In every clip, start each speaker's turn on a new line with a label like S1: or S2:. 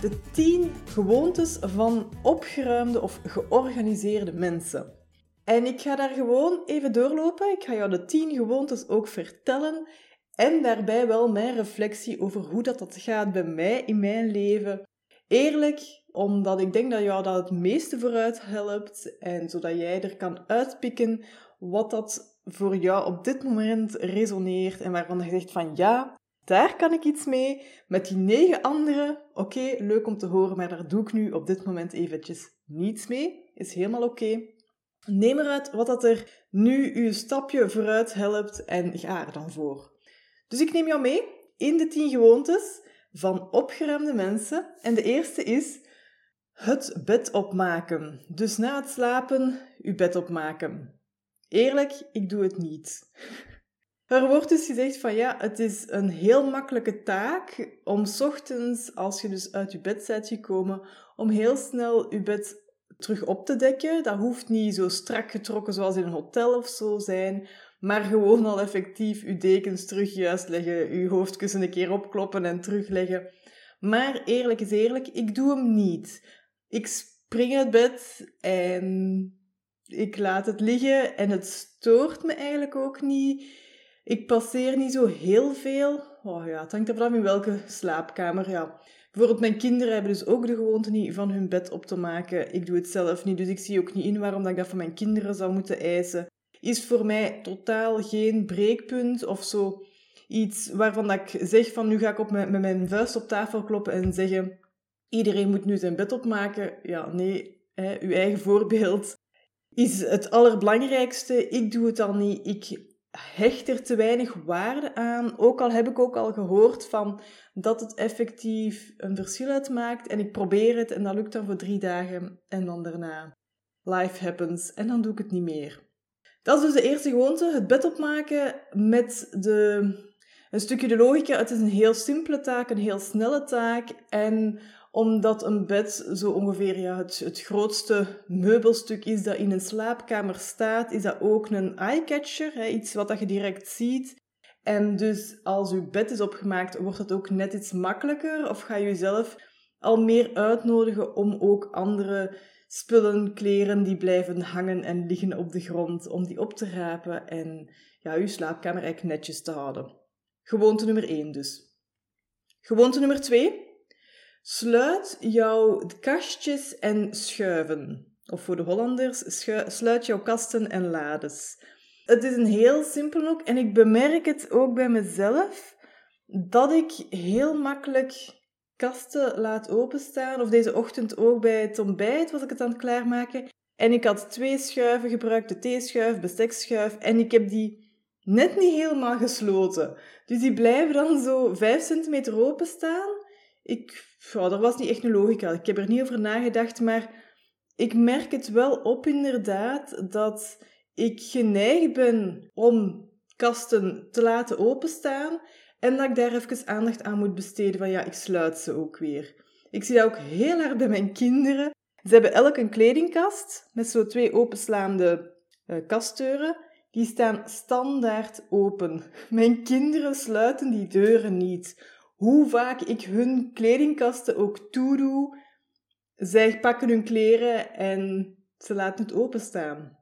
S1: de 10 gewoontes van opgeruimde of georganiseerde mensen. En ik ga daar gewoon even doorlopen. Ik ga jou de 10 gewoontes ook vertellen en daarbij wel mijn reflectie over hoe dat, dat gaat bij mij in mijn leven. Eerlijk, omdat ik denk dat jou dat het meeste vooruit helpt en zodat jij er kan uitpikken wat dat voor jou op dit moment resoneert en waarvan je zegt van ja, daar kan ik iets mee. Met die negen andere, oké, leuk om te horen, maar daar doe ik nu op dit moment eventjes niets mee. Is helemaal oké. Neem eruit wat dat er nu uw stapje vooruit helpt en ga er dan voor. Dus ik neem jou mee in de tien gewoontes van opgeruimde mensen. En de eerste is het bed opmaken. Dus na het slapen uw bed opmaken. Eerlijk, ik doe het niet. Er wordt dus gezegd van ja, het is een heel makkelijke taak om ochtends, als je dus uit je bed bent gekomen, om heel snel je bed terug op te dekken. Dat hoeft niet zo strak getrokken zoals in een hotel of zo zijn, maar gewoon al effectief je dekens terug juist leggen, je hoofdkussen een keer opkloppen en terugleggen. Maar eerlijk is eerlijk, ik doe hem niet. Ik spring uit bed en ik laat het liggen en het stoort me eigenlijk ook niet. Ik passeer niet zo heel veel. Oh ja, het hangt er vanaf in welke slaapkamer. Ja. Bijvoorbeeld mijn kinderen hebben dus ook de gewoonte niet van hun bed op te maken. Ik doe het zelf niet, dus ik zie ook niet in waarom dat ik dat van mijn kinderen zou moeten eisen. Is voor mij totaal geen breekpunt of zo iets waarvan dat ik zeg van nu ga ik op met mijn vuist op tafel kloppen en zeggen iedereen moet nu zijn bed opmaken. Ja, nee, hè, uw eigen voorbeeld is het allerbelangrijkste. Ik doe het al niet. Ik hecht er te weinig waarde aan. Ook al heb ik ook al gehoord van dat het effectief een verschil uitmaakt. En ik probeer het en dat lukt dan voor drie dagen. En dan daarna life happens en dan doe ik het niet meer. Dat is dus de eerste gewoonte, het bed opmaken met de, een stukje de logica. Het is een heel simpele taak, een heel snelle taak. En omdat een bed zo ongeveer ja, het, het grootste meubelstuk is dat in een slaapkamer staat, is dat ook een eyecatcher, hè, iets wat dat je direct ziet. En dus als je bed is opgemaakt, wordt het ook net iets makkelijker of ga je jezelf al meer uitnodigen om ook andere spullen, kleren die blijven hangen en liggen op de grond, om die op te rapen en ja, je slaapkamer eigenlijk netjes te houden. Gewoonte nummer 1 dus. Gewoonte nummer 2 Sluit jouw kastjes en schuiven. Of voor de Hollanders, sluit jouw kasten en lades. Het is een heel simpel ook, en ik bemerk het ook bij mezelf, dat ik heel makkelijk kasten laat openstaan. Of deze ochtend ook bij het ontbijt was ik het aan het klaarmaken. En ik had twee schuiven gebruikt, de theeschuif, bestekschuif, en ik heb die net niet helemaal gesloten. Dus die blijven dan zo 5 centimeter openstaan. Ik ja, dat was niet echt een logica. Ik heb er niet over nagedacht, maar ik merk het wel op inderdaad dat ik geneigd ben om kasten te laten openstaan en dat ik daar even aandacht aan moet besteden van ja, ik sluit ze ook weer. Ik zie dat ook heel hard bij mijn kinderen. Ze hebben elk een kledingkast met zo twee openslaande uh, kastdeuren. Die staan standaard open. Mijn kinderen sluiten die deuren niet hoe vaak ik hun kledingkasten ook toedoe. Zij pakken hun kleren en ze laten het openstaan.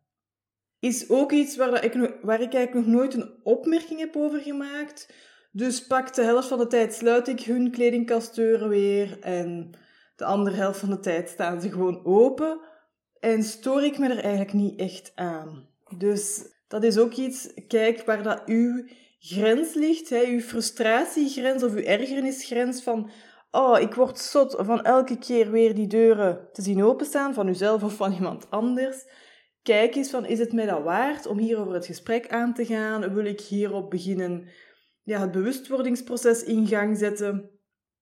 S1: Is ook iets waar, ik, waar ik eigenlijk nog nooit een opmerking heb over gemaakt. Dus pak de helft van de tijd sluit ik hun kledingkastdeuren weer en de andere helft van de tijd staan ze gewoon open en stoor ik me er eigenlijk niet echt aan. Dus dat is ook iets, kijk waar dat u grens ligt, hè, uw frustratiegrens of uw ergernisgrens van oh, ik word zot van elke keer weer die deuren te zien openstaan, van uzelf of van iemand anders. Kijk eens van, is het mij dat waard om hierover het gesprek aan te gaan? Wil ik hierop beginnen ja, het bewustwordingsproces in gang zetten?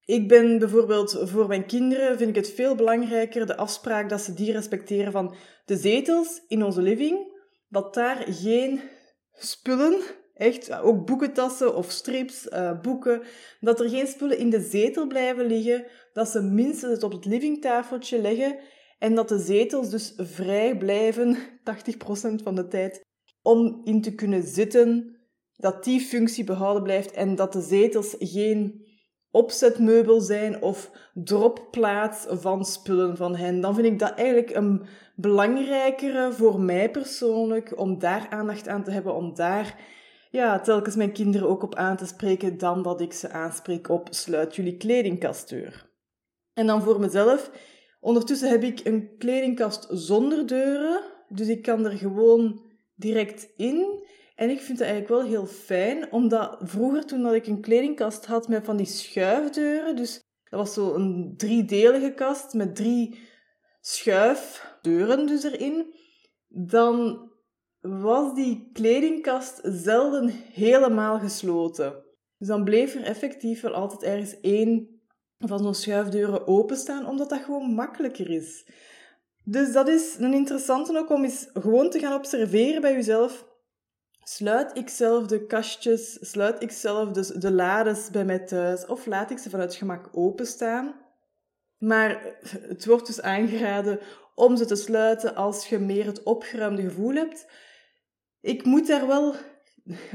S1: Ik ben bijvoorbeeld voor mijn kinderen vind ik het veel belangrijker de afspraak dat ze die respecteren van de zetels in onze living, dat daar geen spullen, echt ook boekentassen of strips, uh, boeken, dat er geen spullen in de zetel blijven liggen, dat ze minstens het op het livingtafeltje leggen en dat de zetels dus vrij blijven, 80% van de tijd, om in te kunnen zitten, dat die functie behouden blijft en dat de zetels geen opzetmeubel zijn of dropplaats van spullen van hen. Dan vind ik dat eigenlijk een belangrijkere voor mij persoonlijk om daar aandacht aan te hebben, om daar ja, telkens mijn kinderen ook op aan te spreken, dan dat ik ze aanspreek op sluit jullie kledingkastdeur. En dan voor mezelf, ondertussen heb ik een kledingkast zonder deuren, dus ik kan er gewoon direct in. En ik vind het eigenlijk wel heel fijn, omdat vroeger toen dat ik een kledingkast had met van die schuifdeuren, dus dat was zo een driedelige kast met drie schuifdeuren dus erin, dan was die kledingkast zelden helemaal gesloten. Dus dan bleef er effectief wel altijd ergens één van zo'n schuifdeuren openstaan, omdat dat gewoon makkelijker is. Dus dat is een interessante ook om eens gewoon te gaan observeren bij jezelf. Sluit ik zelf de kastjes, sluit ik zelf dus de lades bij mij thuis of laat ik ze vanuit gemak openstaan? Maar het wordt dus aangeraden om ze te sluiten als je meer het opgeruimde gevoel hebt. Ik moet daar wel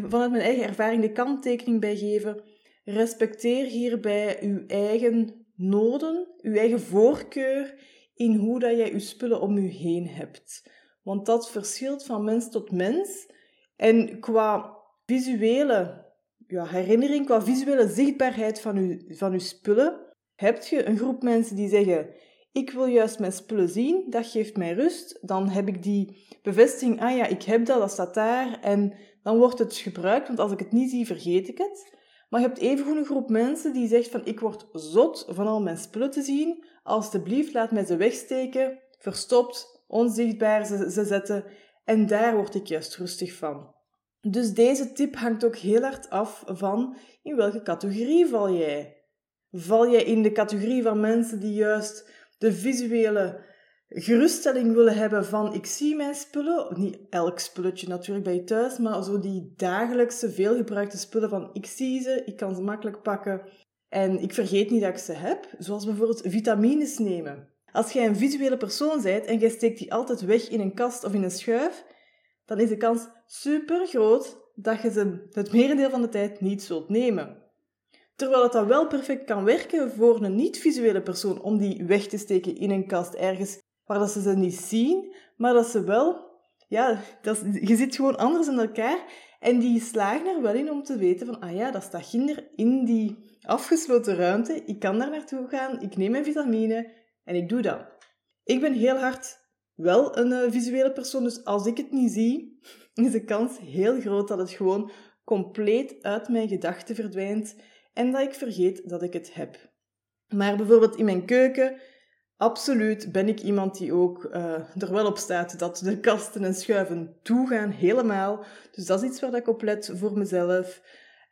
S1: vanuit mijn eigen ervaring de kanttekening bij geven. Respecteer hierbij uw eigen noden, uw eigen voorkeur in hoe dat jij je spullen om je heen hebt. Want dat verschilt van mens tot mens. En qua visuele ja, herinnering, qua visuele zichtbaarheid van uw, van uw spullen, heb je een groep mensen die zeggen: Ik wil juist mijn spullen zien, dat geeft mij rust. Dan heb ik die bevestiging: Ah ja, ik heb dat, dat staat daar. En dan wordt het gebruikt, want als ik het niet zie, vergeet ik het. Maar je hebt even een groep mensen die zegt: van, Ik word zot van al mijn spullen te zien. Alsjeblieft, laat mij ze wegsteken, verstopt, onzichtbaar ze, ze zetten. En daar word ik juist rustig van. Dus deze tip hangt ook heel hard af van in welke categorie val jij. Val jij in de categorie van mensen die juist de visuele geruststelling willen hebben van ik zie mijn spullen, niet elk spulletje natuurlijk bij je thuis, maar zo die dagelijkse veelgebruikte spullen van ik zie ze, ik kan ze makkelijk pakken en ik vergeet niet dat ik ze heb, zoals bijvoorbeeld vitamines nemen. Als jij een visuele persoon bent en jij steekt die altijd weg in een kast of in een schuif, dan is de kans super groot dat je ze het merendeel van de tijd niet zult nemen. Terwijl het dan wel perfect kan werken voor een niet-visuele persoon om die weg te steken in een kast ergens waar dat ze ze niet zien, maar dat ze wel, ja, dat, je zit gewoon anders in elkaar en die slagen er wel in om te weten van, ah ja, dat staat ginder in die afgesloten ruimte, ik kan daar naartoe gaan, ik neem mijn vitamine en ik doe dat. Ik ben heel hard wel een uh, visuele persoon, dus als ik het niet zie, is de kans heel groot dat het gewoon compleet uit mijn gedachten verdwijnt en dat ik vergeet dat ik het heb. Maar bijvoorbeeld in mijn keuken, absoluut ben ik iemand die ook uh, er wel op staat dat de kasten en schuiven toegaan, helemaal. Dus dat is iets waar ik op let voor mezelf.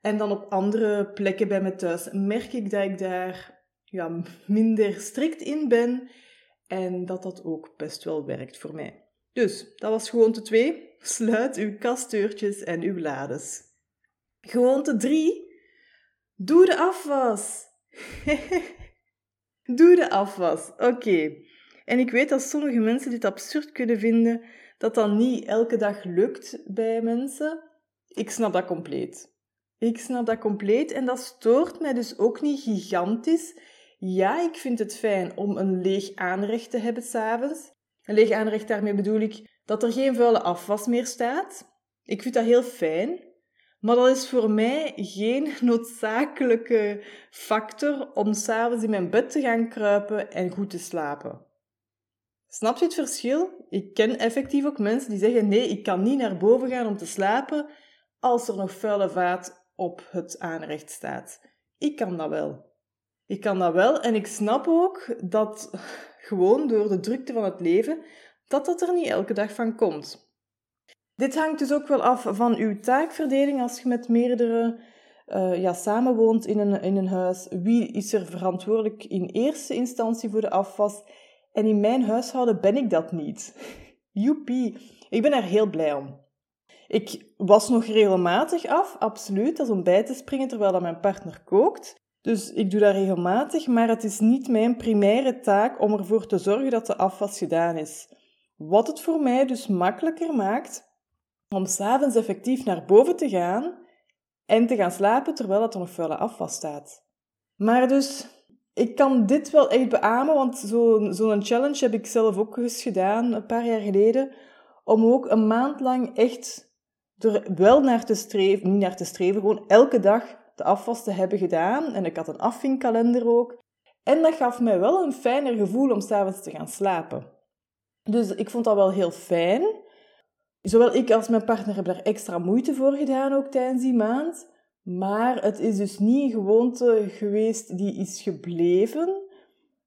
S1: En dan op andere plekken bij me thuis merk ik dat ik daar ja, minder strikt in ben en dat dat ook best wel werkt voor mij. Dus dat was gewoonte 2. Sluit uw kastdeurtjes en uw lades. Gewoonte 3. Doe de afwas. Doe de afwas. Oké. En ik weet dat sommige mensen dit absurd kunnen vinden, dat dat niet elke dag lukt bij mensen. Ik snap dat compleet. Ik snap dat compleet en dat stoort mij dus ook niet gigantisch. Ja, ik vind het fijn om een leeg aanrecht te hebben s'avonds. Een leeg aanrecht, daarmee bedoel ik dat er geen vuile afwas meer staat. Ik vind dat heel fijn. Maar dat is voor mij geen noodzakelijke factor om s'avonds in mijn bed te gaan kruipen en goed te slapen. Snap je het verschil? Ik ken effectief ook mensen die zeggen: nee, ik kan niet naar boven gaan om te slapen als er nog vuile vaat op het aanrecht staat. Ik kan dat wel. Ik kan dat wel en ik snap ook dat gewoon door de drukte van het leven, dat dat er niet elke dag van komt. Dit hangt dus ook wel af van uw taakverdeling als je met meerdere uh, ja, samenwoont in een, in een huis. Wie is er verantwoordelijk in eerste instantie voor de afwas? En in mijn huishouden ben ik dat niet. Joepie, ik ben er heel blij om. Ik was nog regelmatig af, absoluut, dat is om bij te springen terwijl dat mijn partner kookt. Dus ik doe dat regelmatig, maar het is niet mijn primaire taak om ervoor te zorgen dat de afwas gedaan is. Wat het voor mij dus makkelijker maakt om s'avonds effectief naar boven te gaan en te gaan slapen terwijl dat er nog vuile afwas staat. Maar dus, ik kan dit wel echt beamen, want zo'n zo challenge heb ik zelf ook eens gedaan, een paar jaar geleden, om ook een maand lang echt er wel naar te streven, niet naar te streven, gewoon elke dag de afwas te hebben gedaan. En ik had een afvinkkalender ook. En dat gaf mij wel een fijner gevoel om s'avonds te gaan slapen. Dus ik vond dat wel heel fijn. Zowel ik als mijn partner hebben daar extra moeite voor gedaan, ook tijdens die maand. Maar het is dus niet een gewoonte geweest die is gebleven,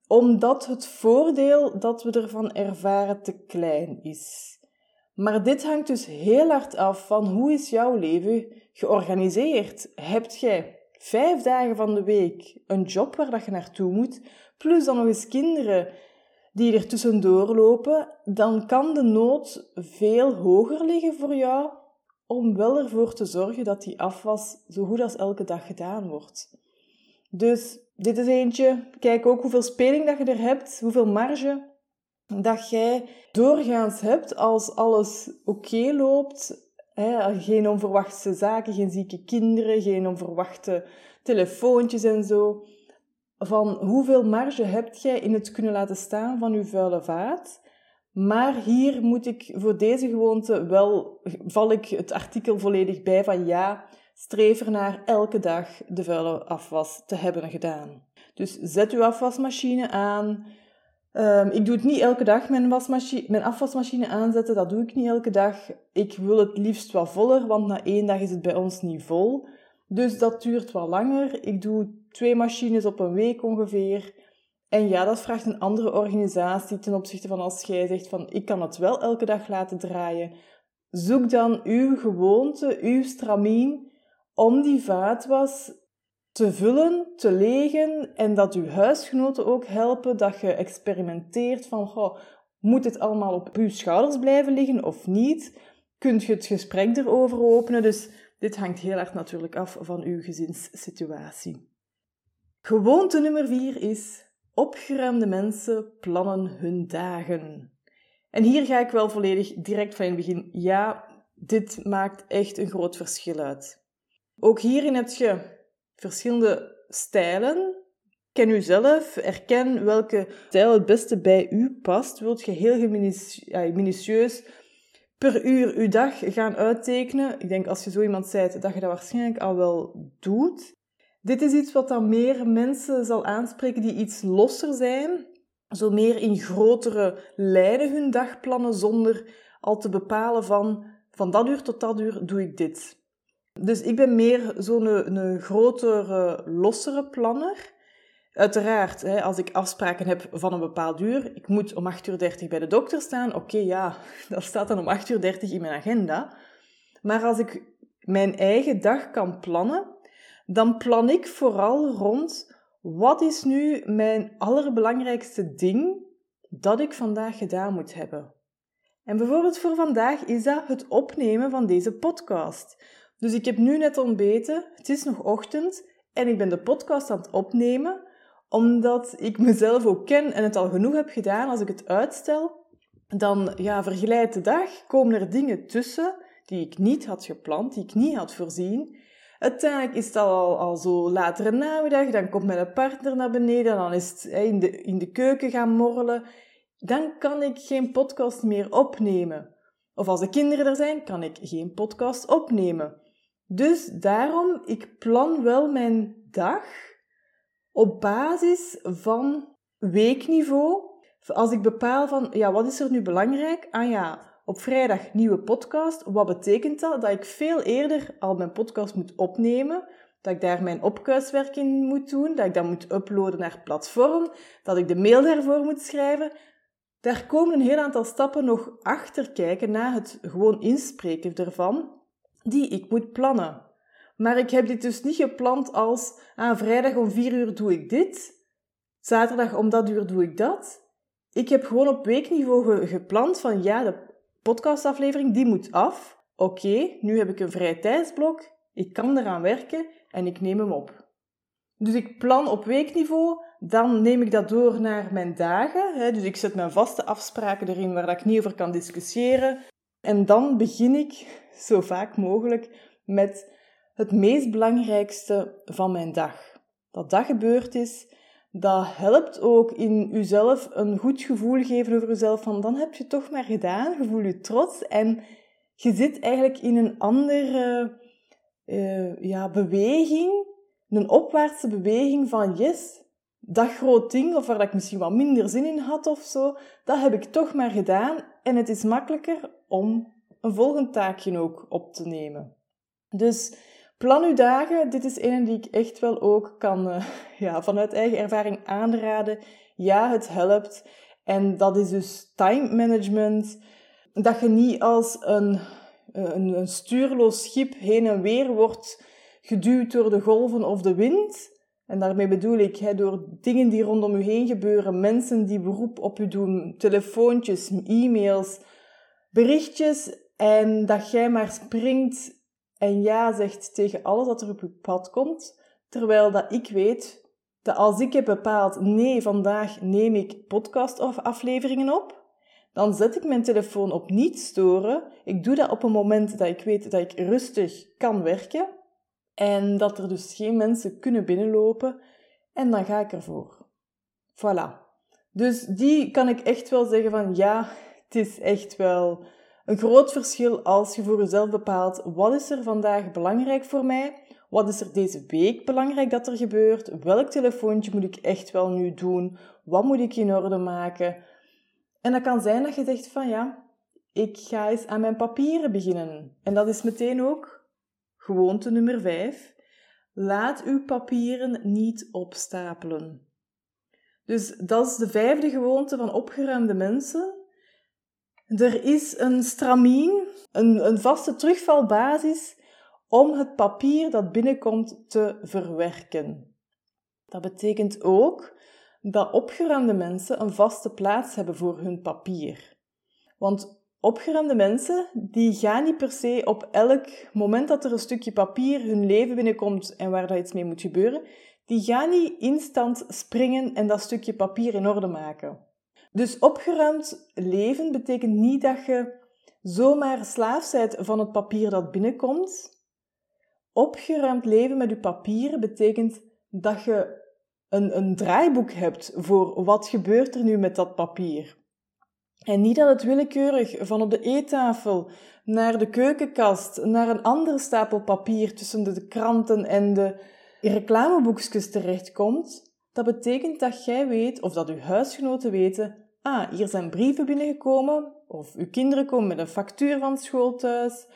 S1: omdat het voordeel dat we ervan ervaren te klein is. Maar dit hangt dus heel hard af van hoe is jouw leven georganiseerd. Hebt jij vijf dagen van de week een job waar dat je naartoe moet, plus dan nog eens kinderen die er tussendoor lopen, dan kan de nood veel hoger liggen voor jou om wel ervoor te zorgen dat die afwas zo goed als elke dag gedaan wordt. Dus dit is eentje. Kijk ook hoeveel speling dat je er hebt, hoeveel marge dat jij doorgaans hebt als alles oké loopt. Geen onverwachte zaken, geen zieke kinderen, geen onverwachte telefoontjes en zo. Van hoeveel marge heb jij in het kunnen laten staan van je vuile vaat? Maar hier moet ik voor deze gewoonte wel, val ik het artikel volledig bij van ja, streef er naar elke dag de vuile afwas te hebben gedaan. Dus zet uw afwasmachine aan, Um, ik doe het niet elke dag, mijn, wasmachine, mijn afwasmachine aanzetten. Dat doe ik niet elke dag. Ik wil het liefst wat voller, want na één dag is het bij ons niet vol. Dus dat duurt wat langer. Ik doe twee machines op een week ongeveer. En ja, dat vraagt een andere organisatie ten opzichte van als jij zegt van ik kan het wel elke dag laten draaien. Zoek dan uw gewoonte, uw stramien om die vaatwas te vullen, te legen en dat uw huisgenoten ook helpen, dat je experimenteert van, goh, moet het allemaal op uw schouders blijven liggen of niet? Kunt je het gesprek erover openen? Dus dit hangt heel erg natuurlijk af van uw gezinssituatie. Gewoonte nummer vier is opgeruimde mensen plannen hun dagen. En hier ga ik wel volledig direct van in begin. Ja, dit maakt echt een groot verschil uit. Ook hierin heb je verschillende stijlen. Ken u zelf, erken welke stijl het beste bij u past. Wilt je heel minutieus per uur uw dag gaan uittekenen? Ik denk als je zo iemand bent, dat je dat waarschijnlijk al wel doet. Dit is iets wat dan meer mensen zal aanspreken die iets losser zijn. Zo meer in grotere lijnen hun dag plannen zonder al te bepalen van van dat uur tot dat uur doe ik dit. Dus ik ben meer zo'n een grotere, lossere planner. Uiteraard, hè, als ik afspraken heb van een bepaald uur, ik moet om 8.30 uur bij de dokter staan, oké, ja, dat staat dan om 8.30 uur in mijn agenda. Maar als ik mijn eigen dag kan plannen, dan plan ik vooral rond wat is nu mijn allerbelangrijkste ding dat ik vandaag gedaan moet hebben. En bijvoorbeeld voor vandaag is dat het opnemen van deze podcast. Dus ik heb nu net ontbeten, het is nog ochtend en ik ben de podcast aan het opnemen, omdat ik mezelf ook ken en het al genoeg heb gedaan. Als ik het uitstel, dan ja, vergelijdt de dag, komen er dingen tussen die ik niet had gepland, die ik niet had voorzien. Uiteindelijk is het al, al zo latere namiddag, dan komt mijn partner naar beneden, dan is het in de, in de keuken gaan morrelen. Dan kan ik geen podcast meer opnemen. Of als de kinderen er zijn, kan ik geen podcast opnemen. Dus daarom, ik plan wel mijn dag op basis van weekniveau. Als ik bepaal van, ja, wat is er nu belangrijk? Ah ja, op vrijdag nieuwe podcast. Wat betekent dat? Dat ik veel eerder al mijn podcast moet opnemen. Dat ik daar mijn opkuiswerk in moet doen. Dat ik dat moet uploaden naar het platform. Dat ik de mail daarvoor moet schrijven. Daar komen een heel aantal stappen nog achter kijken na het gewoon inspreken ervan die ik moet plannen. Maar ik heb dit dus niet gepland als, ah, vrijdag om vier uur doe ik dit, zaterdag om dat uur doe ik dat. Ik heb gewoon op weekniveau gepland van, ja, de podcastaflevering, die moet af. Oké, nu heb ik een vrij tijdsblok, ik kan eraan werken en ik neem hem op. Dus ik plan op weekniveau, dan neem ik dat door naar mijn dagen. Dus ik zet mijn vaste afspraken erin waar ik niet over kan discussiëren. En dan begin ik, zo vaak mogelijk, met het meest belangrijkste van mijn dag. Dat dat gebeurd is, dat helpt ook in uzelf een goed gevoel geven over uzelf. Van dan heb je toch maar gedaan, je voelt je trots en je zit eigenlijk in een andere uh, ja, beweging, een opwaartse beweging van yes, dat groot ding, of waar ik misschien wat minder zin in had of zo, dat heb ik toch maar gedaan en het is makkelijker om een volgend taakje ook op te nemen. Dus plan uw dagen, dit is een die ik echt wel ook kan uh, ja, vanuit eigen ervaring aanraden. Ja, het helpt. En dat is dus time management. Dat je niet als een, een, een stuurloos schip heen en weer wordt geduwd door de golven of de wind. En daarmee bedoel ik door dingen die rondom u heen gebeuren, mensen die beroep op u doen, telefoontjes, e-mails, berichtjes, en dat jij maar springt en ja zegt tegen alles wat er op je pad komt, terwijl dat ik weet dat als ik heb bepaald, nee, vandaag neem ik podcast of afleveringen op, dan zet ik mijn telefoon op niet storen. Ik doe dat op een moment dat ik weet dat ik rustig kan werken en dat er dus geen mensen kunnen binnenlopen en dan ga ik ervoor. Voilà. Dus die kan ik echt wel zeggen van ja, het is echt wel een groot verschil als je voor jezelf bepaalt wat is er vandaag belangrijk voor mij, wat is er deze week belangrijk dat er gebeurt, welk telefoontje moet ik echt wel nu doen, wat moet ik in orde maken. En dat kan zijn dat je zegt van ja, ik ga eens aan mijn papieren beginnen. En dat is meteen ook gewoonte nummer 5. Laat uw papieren niet opstapelen. Dus dat is de vijfde gewoonte van opgeruimde mensen. Er is een stramien, een, een vaste terugvalbasis om het papier dat binnenkomt te verwerken. Dat betekent ook dat opgeruimde mensen een vaste plaats hebben voor hun papier. Want opgeruimde mensen die gaan niet per se op elk moment dat er een stukje papier hun leven binnenkomt en waar dat iets mee moet gebeuren, die gaan niet instant springen en dat stukje papier in orde maken. Dus opgeruimd leven betekent niet dat je zomaar slaaf bent van het papier dat binnenkomt. Opgeruimd leven met je papieren betekent dat je een, een draaiboek hebt voor wat gebeurt er nu met dat papier. En niet dat het willekeurig van op de eettafel naar de keukenkast, naar een andere stapel papier tussen de kranten en de reclameboekjes terechtkomt. Dat betekent dat jij weet, of dat uw huisgenoten weten, ah, hier zijn brieven binnengekomen, of uw kinderen komen met een factuur van school thuis.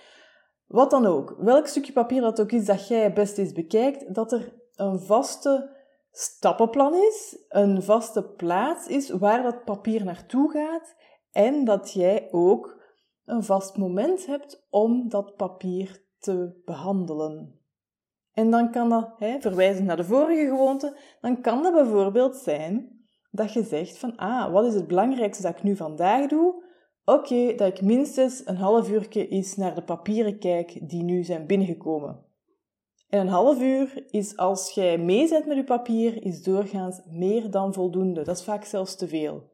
S1: Wat dan ook, welk stukje papier dat ook is dat jij best eens bekijkt, dat er een vaste stappenplan is, een vaste plaats is waar dat papier naartoe gaat en dat jij ook een vast moment hebt om dat papier te behandelen. En dan kan dat, hè, verwijzend naar de vorige gewoonte, dan kan dat bijvoorbeeld zijn dat je zegt van, ah, wat is het belangrijkste dat ik nu vandaag doe? Oké, dat ik minstens een half uurtje eens naar de papieren kijk die nu zijn binnengekomen. En een half uur is, als jij meezet met je papier, is doorgaans meer dan voldoende. Dat is vaak zelfs te veel.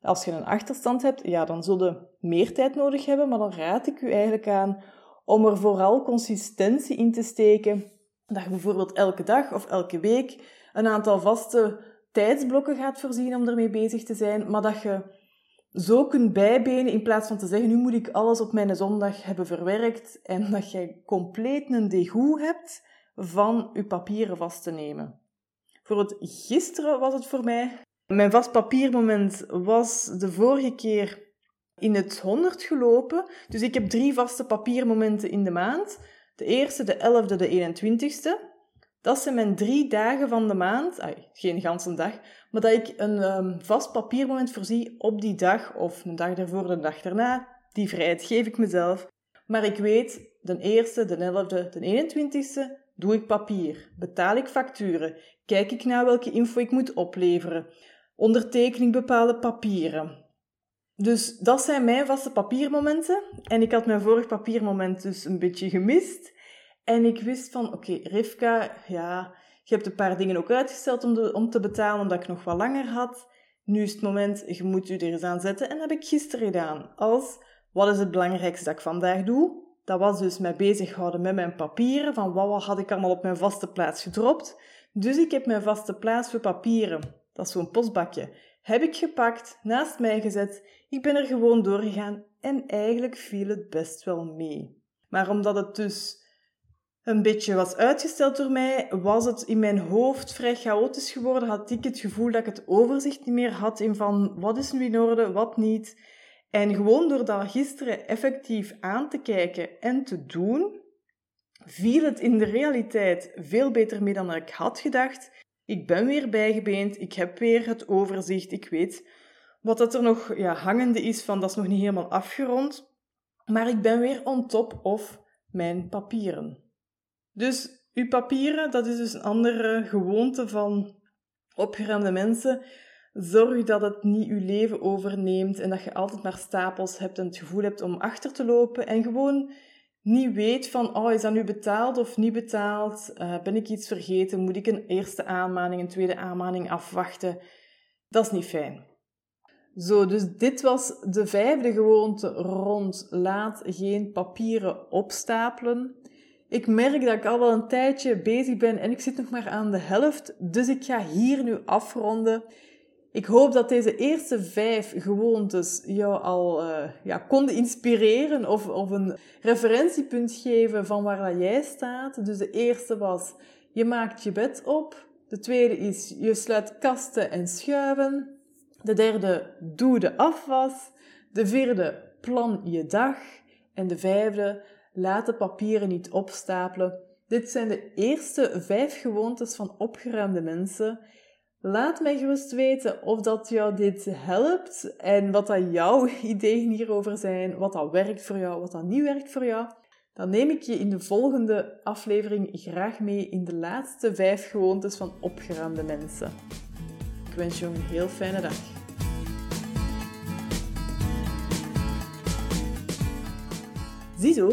S1: Als je een achterstand hebt, ja, dan zul je meer tijd nodig hebben, maar dan raad ik u eigenlijk aan om er vooral consistentie in te steken. Dat je bijvoorbeeld elke dag of elke week een aantal vaste tijdsblokken gaat voorzien om ermee bezig te zijn, maar dat je zo kunt bijbenen in plaats van te zeggen, nu moet ik alles op mijn zondag hebben verwerkt en dat je compleet een degoe hebt van je papieren vast te nemen. Voor het gisteren was het voor mij. Mijn vast papiermoment was de vorige keer in het 100 gelopen. Dus ik heb drie vaste papiermomenten in de maand. De eerste, de 11e, de 21ste. Dat zijn mijn drie dagen van de maand. Geen ganse dag. Maar dat ik een um, vast papiermoment voorzie op die dag. Of een dag daarvoor, de dag daarna. Die vrijheid geef ik mezelf. Maar ik weet, de eerste, de 11e, de 21ste, Doe ik papier? Betaal ik facturen? Kijk ik naar welke info ik moet opleveren? Ondertekening bepaalde papieren? Dus dat zijn mijn vaste papiermomenten. En ik had mijn vorig papiermoment dus een beetje gemist. En ik wist van, oké, Rivka, ja, je hebt een paar dingen ook uitgesteld om, de, om te betalen, omdat ik nog wat langer had. Nu is het moment, je moet u er eens aan zetten. En dat heb ik gisteren gedaan. Als, wat is het belangrijkste dat ik vandaag doe? Dat was dus mij bezighouden met mijn papieren, van wat had ik allemaal op mijn vaste plaats gedropt. Dus ik heb mijn vaste plaats voor papieren, dat is zo'n postbakje, heb ik gepakt, naast mij gezet. Ik ben er gewoon doorgegaan en eigenlijk viel het best wel mee. Maar omdat het dus een beetje was uitgesteld door mij, was het in mijn hoofd vrij chaotisch geworden. Had ik het gevoel dat ik het overzicht niet meer had in van wat is nu in orde, wat niet. En gewoon door dat gisteren effectief aan te kijken en te doen, viel het in de realiteit veel beter mee dan ik had gedacht. Ik ben weer bijgebeend, ik heb weer het overzicht, ik weet wat dat er nog ja, hangende is van dat is nog niet helemaal afgerond. Maar ik ben weer on top of mijn papieren. Dus uw papieren, dat is dus een andere gewoonte van opgeruimde mensen. Zorg dat het niet uw leven overneemt en dat je altijd maar stapels hebt en het gevoel hebt om achter te lopen en gewoon niet weet van, oh, is dat nu betaald of niet betaald? Uh, ben ik iets vergeten? Moet ik een eerste aanmaning, een tweede aanmaning afwachten? Dat is niet fijn. Zo, dus dit was de vijfde gewoonte rond laat geen papieren opstapelen. Ik merk dat ik al wel een tijdje bezig ben en ik zit nog maar aan de helft, dus ik ga hier nu afronden. Ik hoop dat deze eerste vijf gewoontes jou al uh, ja, konden inspireren of, of een referentiepunt geven van waar dat jij staat. Dus de eerste was, je maakt je bed op. De tweede is, je sluit kasten en schuiven. De derde, doe de afwas. De vierde, plan je dag. En de vijfde, laat de papieren niet opstapelen. Dit zijn de eerste vijf gewoontes van opgeruimde mensen. Laat mij gerust weten of dat jou dit helpt en wat dat jouw ideeën hierover zijn, wat dat werkt voor jou, wat dat niet werkt voor jou. Dan neem ik je in de volgende aflevering graag mee in de laatste vijf gewoontes van opgeruimde mensen. Ik wens je een heel fijne dag. Ziezo,